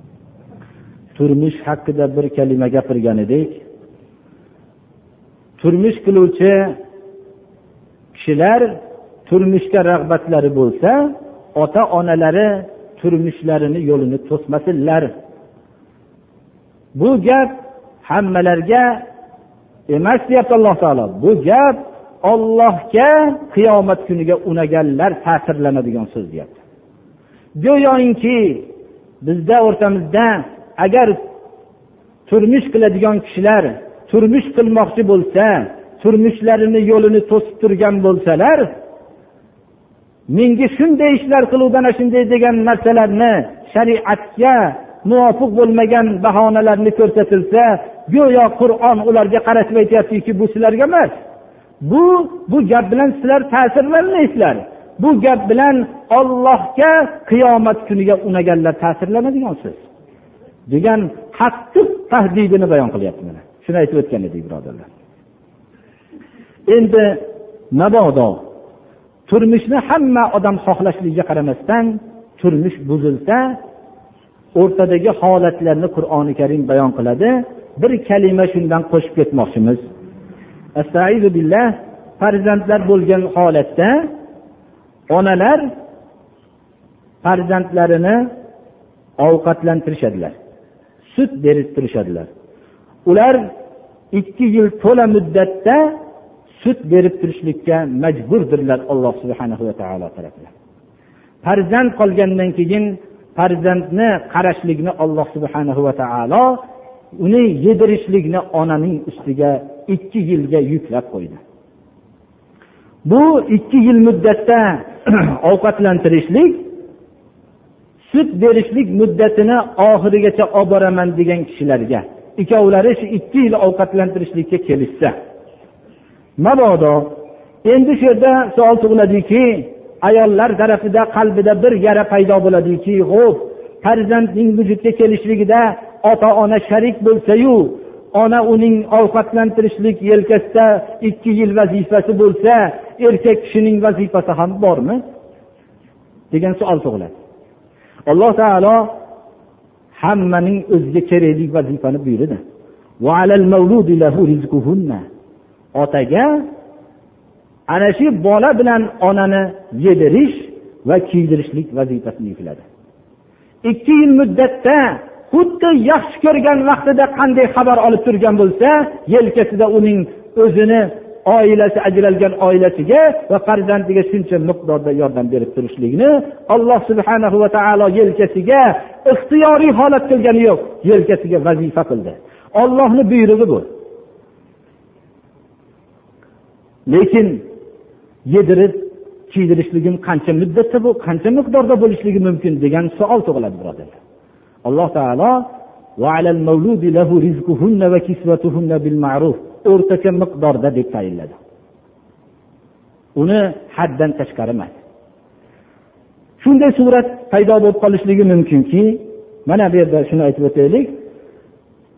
turmush haqida bir kalima gapirgan edik. Turmush qiluvchi kishilar turmushga rag'batlari bo'lsa ota onalari turmushlarini yo'lini to'smasinlar. Bu gap hammalarga emas deyapti alloh taolo. Bu gap ollohga qiyomat kuniga unaganlar ta'sirlanadigan so'z deyapti. Go'yoki bizda o'rtamizda agar turmush qiladigan kishilar turmush qilmoqchi bo'lsa turmushlarini yo'lini to'sib turgan bo'lsalar menga shunday ishlar qiluvdi ana shunday degan narsalarni shariatga muvofiq bo'lmagan bahonalarni ko'rsatilsa go'yo qur'on ularga qaratib aytyaptiki bu sizlarga emas. Bu bu gap bilan sizlar ta'sirlanmaysizlar bu gap bilan ollohga qiyomat kuniga unaganlar ta'sirlanadigansiz degan qattiq tahdidini bayon qilyapti mana. Shuni aytib o'tgan edik birodarlar. Endi mabodo turmushni hamma odam xohlashligiga qaramasdan turmush buzilsa o'rtadagi holatlarni qur'oni karim bayon qiladi. Bir kalima shundan qo'shib ketmoqchimiz. Billah farzandlar bo'lgan holatda onalar farzandlarini ovqatlantirishadilar sut berib turishadilar. Ular ikki yil to'la muddatda sut berib turishlikka majburdirlar alloh subhana va taolo tarafidan. Farzand qolgandan keyin farzandni qarashlikni alloh subhana va taolo uni yedirishlikni onaning ustiga ikki yilga yuklab qo'ydi. Bu ikki yil muddatda ovqatlantirishlik sut berishlik muddatini oxirigacha olib boraman degan kishilarga ikkovlari shu ikki yil ovqatlantirishlikka kelishsa mabodo endi shu yerda savol tug'iladiki ayollar tarafida qalbida bir yara paydo bo'ladiki ho'p farzandning vujudga kelishligida ota ona sharik bo'lsayu ona uning ovqatlantirishlik yelkasida ikki yil vazifasi bo'lsa erkak kishining vazifasi ham bormi? degan savol tug'iladi. Alloh taolo hammaning o'ziga kerakli vazifani buyurdi. Otaga ana shu bola bilan onani yedirish va kiydirishlik vazifasini yukladi. Ikki yil muddatda xuddi yaxshi ko'rgan vaqtida qanday xabar olib turgan bo'lsa yelkasida uning o'zini oilasi ajralgan oilasiga va farzandiga shuncha miqdorda yordam berib turishlikni alloh subhanahu va taolo yelkasiga ixtiyoriy holat qilgani yo'q yelkasiga vazifa qildi. Ollohni buyrug'i bu. Lekin yedirib kiydirishligim qancha muddatda bu qancha miqdorda bo'lishligi mumkin degan savol tug'iladi birodarlar. Alloh taolo o'rtacha miqdorda deb tayinladi. Uni haddan tashqari emas. Shunday surat paydo bo'lib qolishligi mumkinki mana bu yerda shuni aytib o'taylik.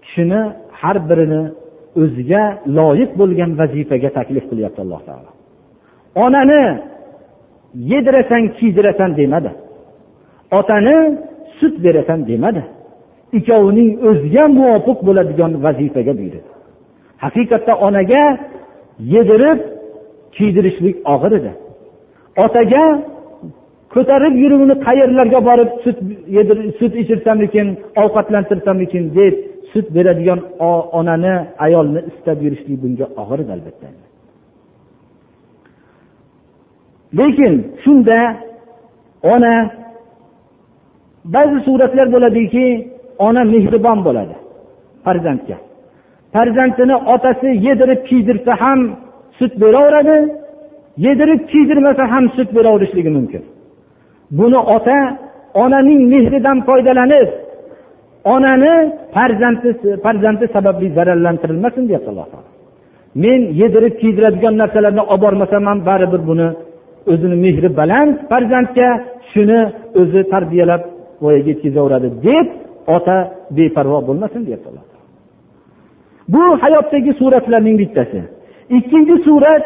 Kishini har birini o'ziga loyiq bo'lgan vazifaga taklif qilyapti alloh taolo. Onani yedirasan kiydirasan demadi. Otani sut berasan demadi. Ikkovining o'ziga muvofiq bo'ladigan vazifaga buyurdi. Haqiqatda onaga yedirib kiydirishlik og'ir edi. Otaga ko'tarib yurib uni qayerlarga borib sut yedir sut ichirsammikin ovqatlantirsamikin deb sut beradigan onani ayolni istab yurishlik bunga og'ir edi albatta. Lekin shunda ona ba'zi suratlar bo'ladiki ona mehribon bo'ladi farzandga. Farzandini otasi yedirib kiydirsa ham sut beraveradi yedirib kiydirmasa ham sut beraverishligi mumkin. Buni ota onaning mehridan foydalanib onani farzandi farzandi sababli zararlantirilmasin deyapti alloh taolo. Men yedirib kiydiradigan narsalarni olib bormasam ham baribir buni o'zini mehri baland farzandga shuni o'zi tarbiyalab voyaga yetkazaveradi deb ota beparvo bo'lmasin deyapti alloh bu hayotdagi suratlarning bittasi. Ikkinchi surat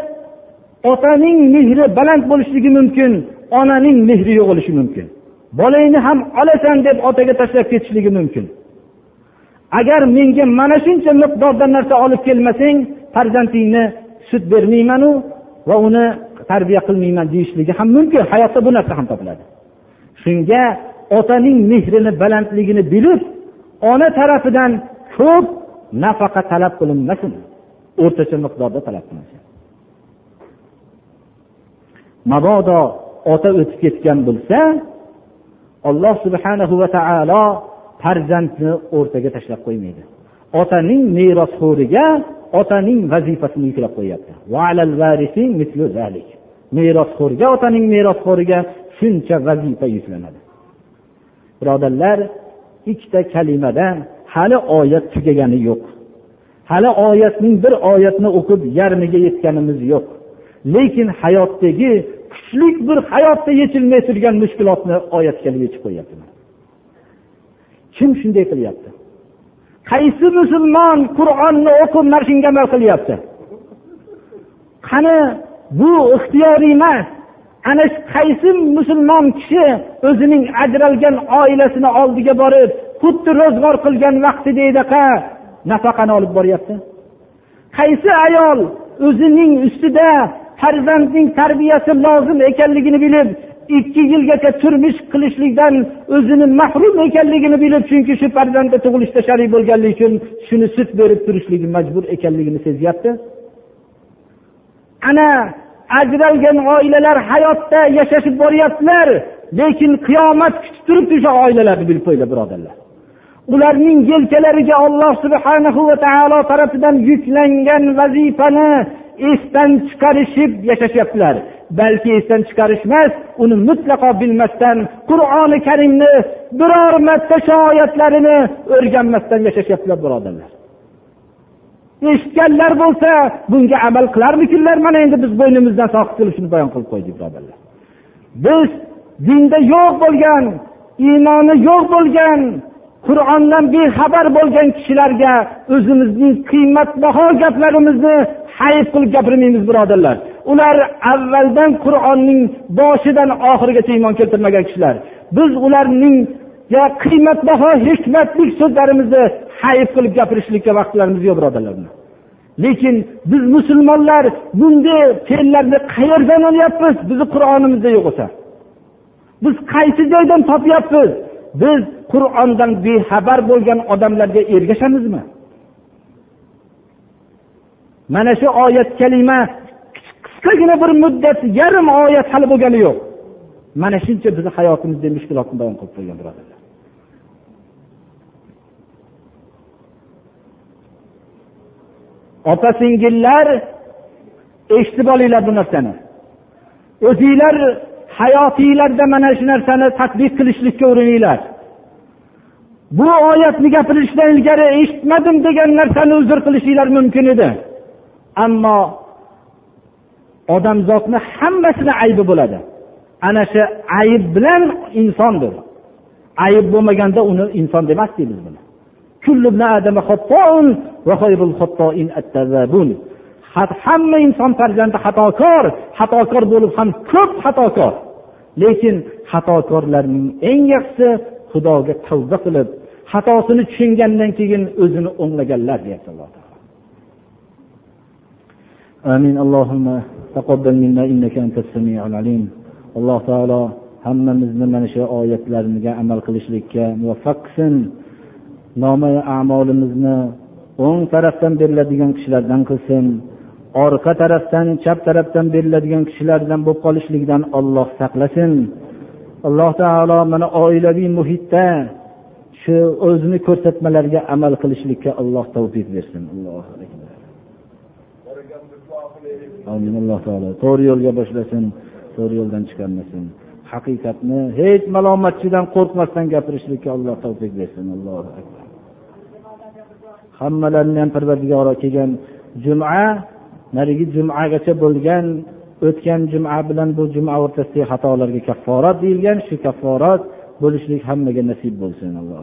otaning mehri baland bo'lishligi mumkin onaning mehri yo'q bo'lishi mumkin. Bolangni ham olasan deb otaga tashlab ketishligi mumkin. Agar menga mana shuncha miqdorda narsa olib kelmasang farzandingni sut bermaymanu va uni tarbiya qilmayman deyishligi ham mumkin. Hayotda bu narsa ham topiladi. Shunga otaning mehrini balandligini bilib ona tarafidan ko'p nafaqa talab qilinmasin. O'rtacha miqdorda talab qilinsin mabodo ota o'tib ketgan bo'lsa alloh subhanahu va taolo farzandni o'rtaga tashlab qo'ymaydi. Otaning merosxo'riga otaning vazifasini yuklab qo'yyapti. Merosxo'rga otaning merosxo'riga shuncha vazifa yuklanadi. Birodarlar ikkita kalimada hali oyat tugagani yo'q. Hali oyatning bir oyatni o'qib yarmiga yetganimiz yo'q. Lekin hayotdagi kuchli bir hayotda yechilmay turgan mushkulotni oyat kelib yechib qo'yyapti kim shunday qilyapti? Qaysi musulmon qur'onni o'qib mana shunga amal qilyapti? Qani bu ixtiyoriy emas. Ana qaysi musulmon kishi o'zining ajralgan oilasini oldiga borib xuddi ro'zg'or qilgan vaqtidaqa nafaqani olib boryapti? Qaysi ayol o'zining ustida farzandning tarbiyasi lozim ekanligini bilib ikki yilgacha turmush qilishlikdan o'zini mahrum ekanligini bilib chunki shu farzandni tug'ilishda sharik bo'lganligi uchun shuni sut berib turishligi majbur ekanligini sezyapti. Ana ajralgan oilalar hayotda yashashib boryaptilar lekin qiyomat kutib turibdi o'sha oilalarni bilib qo'yinglar birodarlar. Ularning yelkalariga olloh subhanahu va taolo tarafidan yuklangan vazifani esdan chiqarishib yashashyaptilar. Balki esdan chiqarish emas uni mutlaqo bilmasdan qur'oni karimni biror marta shoyatlarini o'rganmasdan yashashyaptilar birodarlar eshitganlar bo'lsa bunga amal qilarmikinlar? Mana endi biz bo'ynimizdan soqit shuni bayon qilib qo'ydik birodarlar. Biz dinda yo'q bo'lgan iymoni yo'q bo'lgan qur'ondan bexabar bo'lgan kishilarga o'zimizning qiymatbaho gaplarimizni hayf qilib gapirmaymiz birodarlar. Ular avvaldan qur'onning boshidan oxirigacha iymon keltirmagan kishilar. Biz ularning qiymatbaho hikmatli so'zlarimizni hayf qilib gapirishlikka vaqtlarimiz yo'q birodarlar. Lekin biz musulmonlar bunday fe'llarni qayerdan olyapmiz? Bizni qur'onimizda yo'q bo'lsa biz qaysi joydan topyapmiz? Biz qur'ondan bexabar bo'lgan odamlarga ergashamizmi? Mana shu oyat kalima qisqagina bir muddat yarim oyat hali bo'lgani yo'q. Mana shuncha bizni hayotimizda mushkulotni bayon qilib qo'ygan birodarlar. Opa singillar eshitib olinglar bu narsani. O'zinglar hayotinglarda mana shu narsani tadbiq qilishlikka urininglar. Bu oyatni gapirishdan ilgari eshitmadim degan narsani uzr qilishinglar mumkin edi. Ammo odamzodni hammasini aybi bo'ladi. Ana shu ayb bilan insondir. Ayb bo'lmaganda uni inson demasdik biz buni. Hamma inson farzandi xatokor. Xatokor bo'lib ham ko'p xatokor. Lekin xatokorlarning eng yaxshisi xudoga tavba qilib xatosini tushungandan keyin o'zini o'nglaganlar deyapti alloh. آمين اللهم تقبل منا إنك أنت السميع العليم alloh taolo hammamizni mana shu oyatlarga amal qilishlikka muvaffaq qilsin nomai amolimizni o'ng tarafdan beriladigan kishilardan qilsin orqa tarafdan chap tarafdan beriladigan kishilardan bo'lib qolishlikdan olloh saqlasin alloh taolo mana oilaviy muhitda shu o'zini ko'rsatmalariga amal qilishlikka alloh tavfiq bersin amin. Alloh taolo to'g'ri yo'lga boshlasin to'g'ri yo'ldan chiqarmasin. Haqiqatni hech malomatchidan qo'rqmasdan gapirishlikka alloh tavfiq bersin. Allohu akbar. Hammalarini ham parvardigoro kelgan juma narigi jumagacha bo'lgan o'tgan juma bilan bu juma o'rtasidagi xatolarga kafforat deyilgan. Shu kafforat bo'lishlik hammaga nasib bo'lsin. Alloh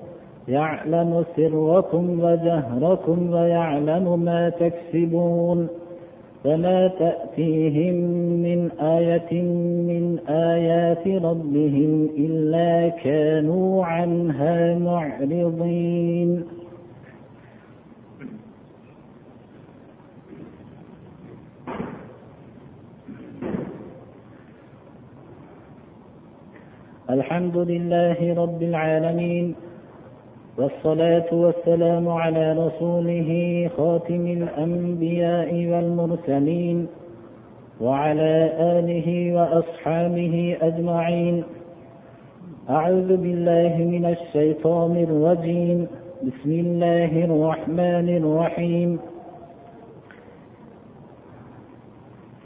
يعلم سركم وجهركم ويعلم ما تكسبون فما تأتيهم من آية من آيات ربهم إلا كانوا عنها معرضين. الحمد لله رب العالمين والصلاة والسلام على رسوله خاتم الأنبياء والمرسلين وعلى آله وأصحابه أجمعين. أعوذ بالله من الشيطان الرجيم. بسم الله الرحمن الرحيم.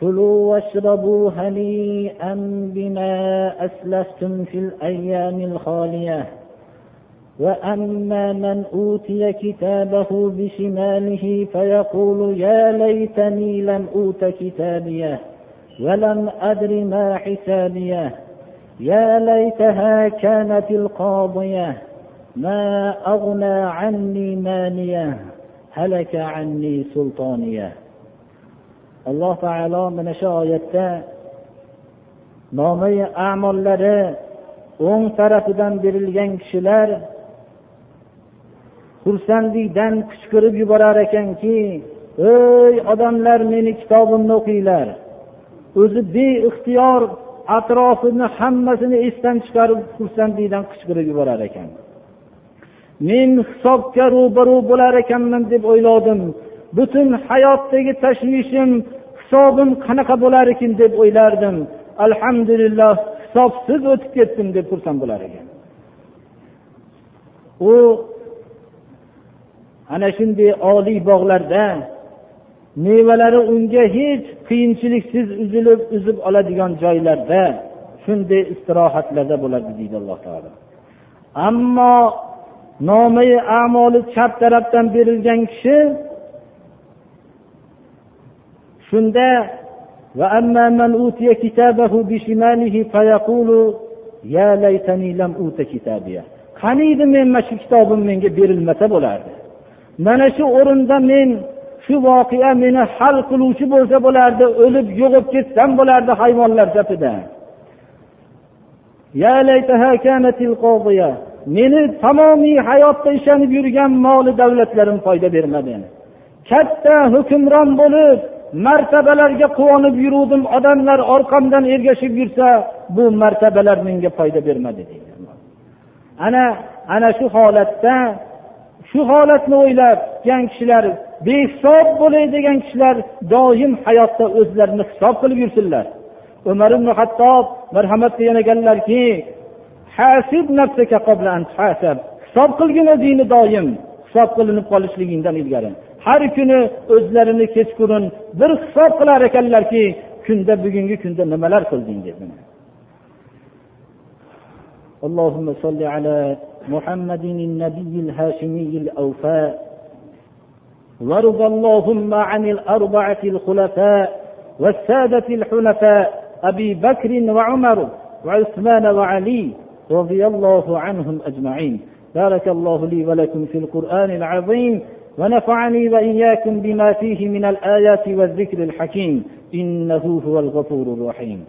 كلوا واشربوا هنيئا بما أسلفتم في الأيام الخالية. وأما من أوتي كتابه بشماله فيقول يا ليتني لم أوت كتابيه ولم أدر ما حسابيه. يا ليتها كانت القاضية. ما أغنى عني مانية. هلك عني سلطانيه. Alloh taolo mana shu oyatda nomai amollari o'ng tarafidan berilgan kishilar xursandlikdan qichqirib yuborar ekanki ey odamlar meni kitobimni o'qinglar. O'zi beixtiyor atrofini hammasini esdan chiqarib xursandlikdan qichqirib yuborar ekan. Men hisobga ro'baru bo'lar ekanman deb o'ylovdim butun hayotdagi tashvishim hisobim qanaqa bo'lar ekan deb o'ylardim. Alhamdulillah hisobsiz o'tib ketdim deb xursand bo'lar ekan. U ana shunday oliy bog'larda mevalari unga hech qiyinchiliksiz uzilib uzib oladigan joylarda shunday istirohatlarda bo'ladi deydi alloh taolo. Ammo nomai amoli chap tarafdan berilgan kishi shunda qaniydi men mana shu kitobim menga berilmasa bo'lardi. Mana shu o'rinda men shu voqea meni hal qiluvchi bo'lsa bo'lardi o'lib yo'qib ketsam bo'lardi hayvonlar safida meni tamomiy hayotda ishonib yurgan moli davlatlarim foyda bermadi. Katta hukmron bo'lib martabalarga quvonib yuruvdim. Odamlar orqamdan ergashib yursa bu martabalar menga foyda bermadi deydi ana ana shu holatda shu holatni o'ylabgan kishilar behisob bo'lay degan kishilar doim hayotda o'zlarini hisob qilib yursinlar. Umar ibn hattob marhamat qilgan ekanlarki hisob qilgin o'zingni doim hisob qilinib qolishligingdan ilgari har kuni o'zlarini kechqurun bir hisob qilar ekanlarki kunda bugungi kunda nimalar qilding deb اللهم صل على محمد النبي الهاشمي الأوفاء وارض اللهم عن الأربعة الخلفاء والسادة الحنفاء أبي بكر وعمر وعثمان وعلي رضي الله عنهم أجمعين بارك الله لي ولكم في القرآن العظيم ونفعني وإياكم بما فيه من الآيات والذكر الحكيم. إنه هو الغفور الرحيم.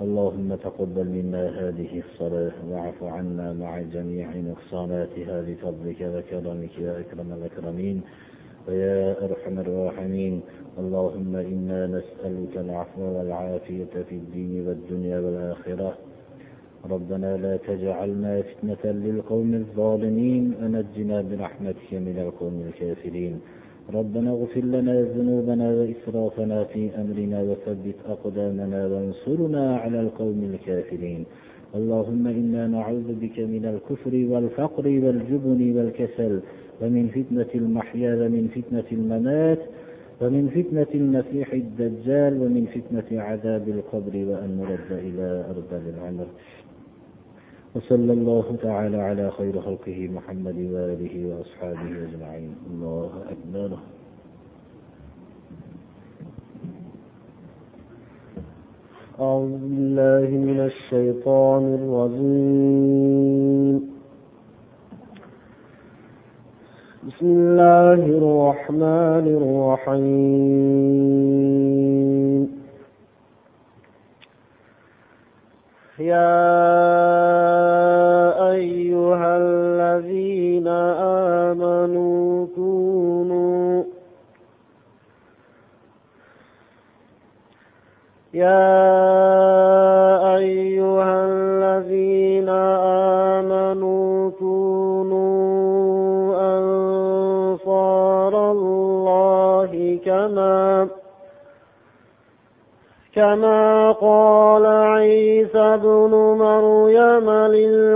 اللهم تقبل منا هذه الصلاة واعف عنا مع جميع نقصاناتها بفضلك وكرمك يا أكرم الأكرمين ويا أرحم الراحمين. اللهم إنا نسألك العفو والعافية في الدين والدنيا والآخرة. ربنا لا تجعلنا فتنة للقوم الظالمين ونجنا برحمتك من القوم الكافرين. ربنا اغفر لنا ذنوبنا وإسرافنا في أمرنا وثبت أقدامنا وانصرنا على القوم الكافرين. اللهم إنا نعوذ بك من الكفر والفقر والجبن والكسل ومن فتنة المحيا ومن فتنة الممات ومن فتنة المسيح الدجال ومن فتنة عذاب القبر وأن نرد إلى أرض العمر. وصلى الله تعالى على خير خلقه محمد وآله وأصحابه أجمعين. الله أكبر. أعوذ بالله من الشيطان الرجيم. بسم الله الرحمن الرحيم. يا يا أيها الذين آمنوا كونوا أنصار الله كما كما عيسى بن مريم للحواريين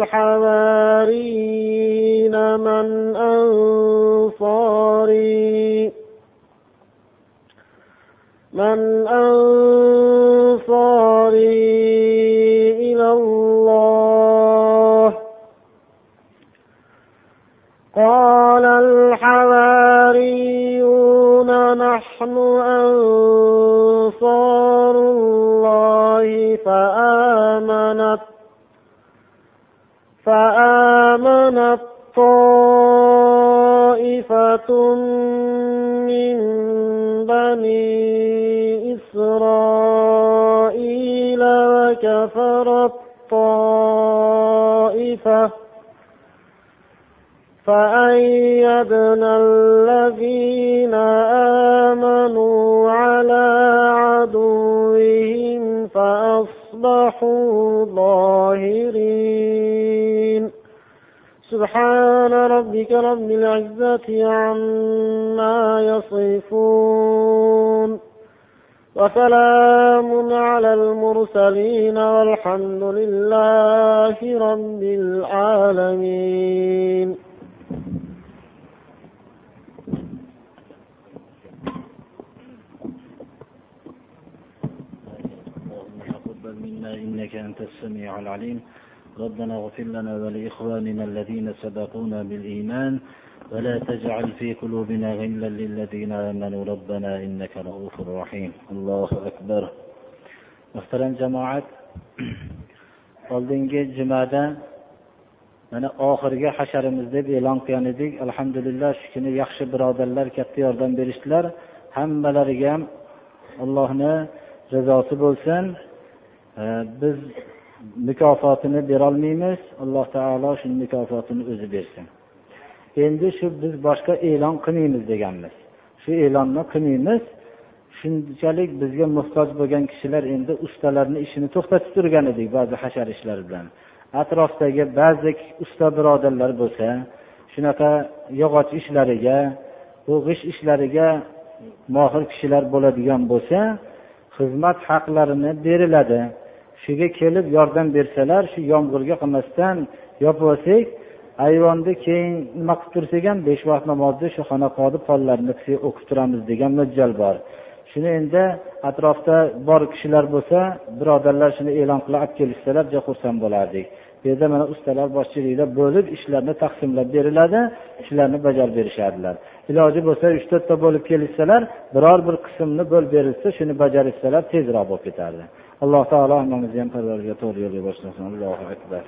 عما يصفون وسلام على المرسلين والحمد لله رب العالمين منا إنك أنت السميع العليم. ربنا اغفر لنا ولإخواننا الذين سبقونا بالإيمان. ولا تجعل في قلوبنا غلا للذين آمنوا ربنا إنك رؤوف رحيم الله أكبر muhtaram jamoat oldingi jumada mana oxirgi hasharimiz deb e'lon qilgan edik alhamdulillah shu kuni yaxshi birodarlar katta yordam berishdilar hammalariga ham allohni rizosi bo'lsin biz mukofotini berolmaymiz alloh taolo shuni mukofotini o'zi bersin Endi shu biz boshqa e'lon qilmaymiz deganmiz. Shu e'lonni qilmaymiz. Shunchalik bizga muhtoj bo'lgan kishilar endi ustalarni ishini to'xtatib turgan edik ba'zi hashar ishlar bilan. Atrofdagi ba'zi usta birodarlar bo'lsa shunaqa yog'och ishlariga bu g'isht ishlariga mohir kishilar bo'ladigan bo'lsa xizmat haqlarini beriladi. Shuga kelib yordam bersalar shu yomg'irga qilmasdan yopib olsak ayvonda keng nima qilib tursak ham besh vaqt namozni shu xonaqoda pollarni o'qib turamiz degan mo'ljal bor. Shuni endi atrofda bor kishilar bo'lsa birodarlar shuni e'lon qilib olib kelishsalar juda xursand bo'lardik. Bu yerda mana ustalar boshchiligida bo'lib ishlarni taqsimlab beriladi shularni bajarib berishadilar. Iloji bo'lsa uch to'rtta bo'lib kelishsalar biror bir qismni bo'lib berilsa shuni bajarishsalar tezroq bo'lib ketardi. Alloh taolo hammamizni ham parvarga to'g'ri yo'lga boshlasin allohu akbar.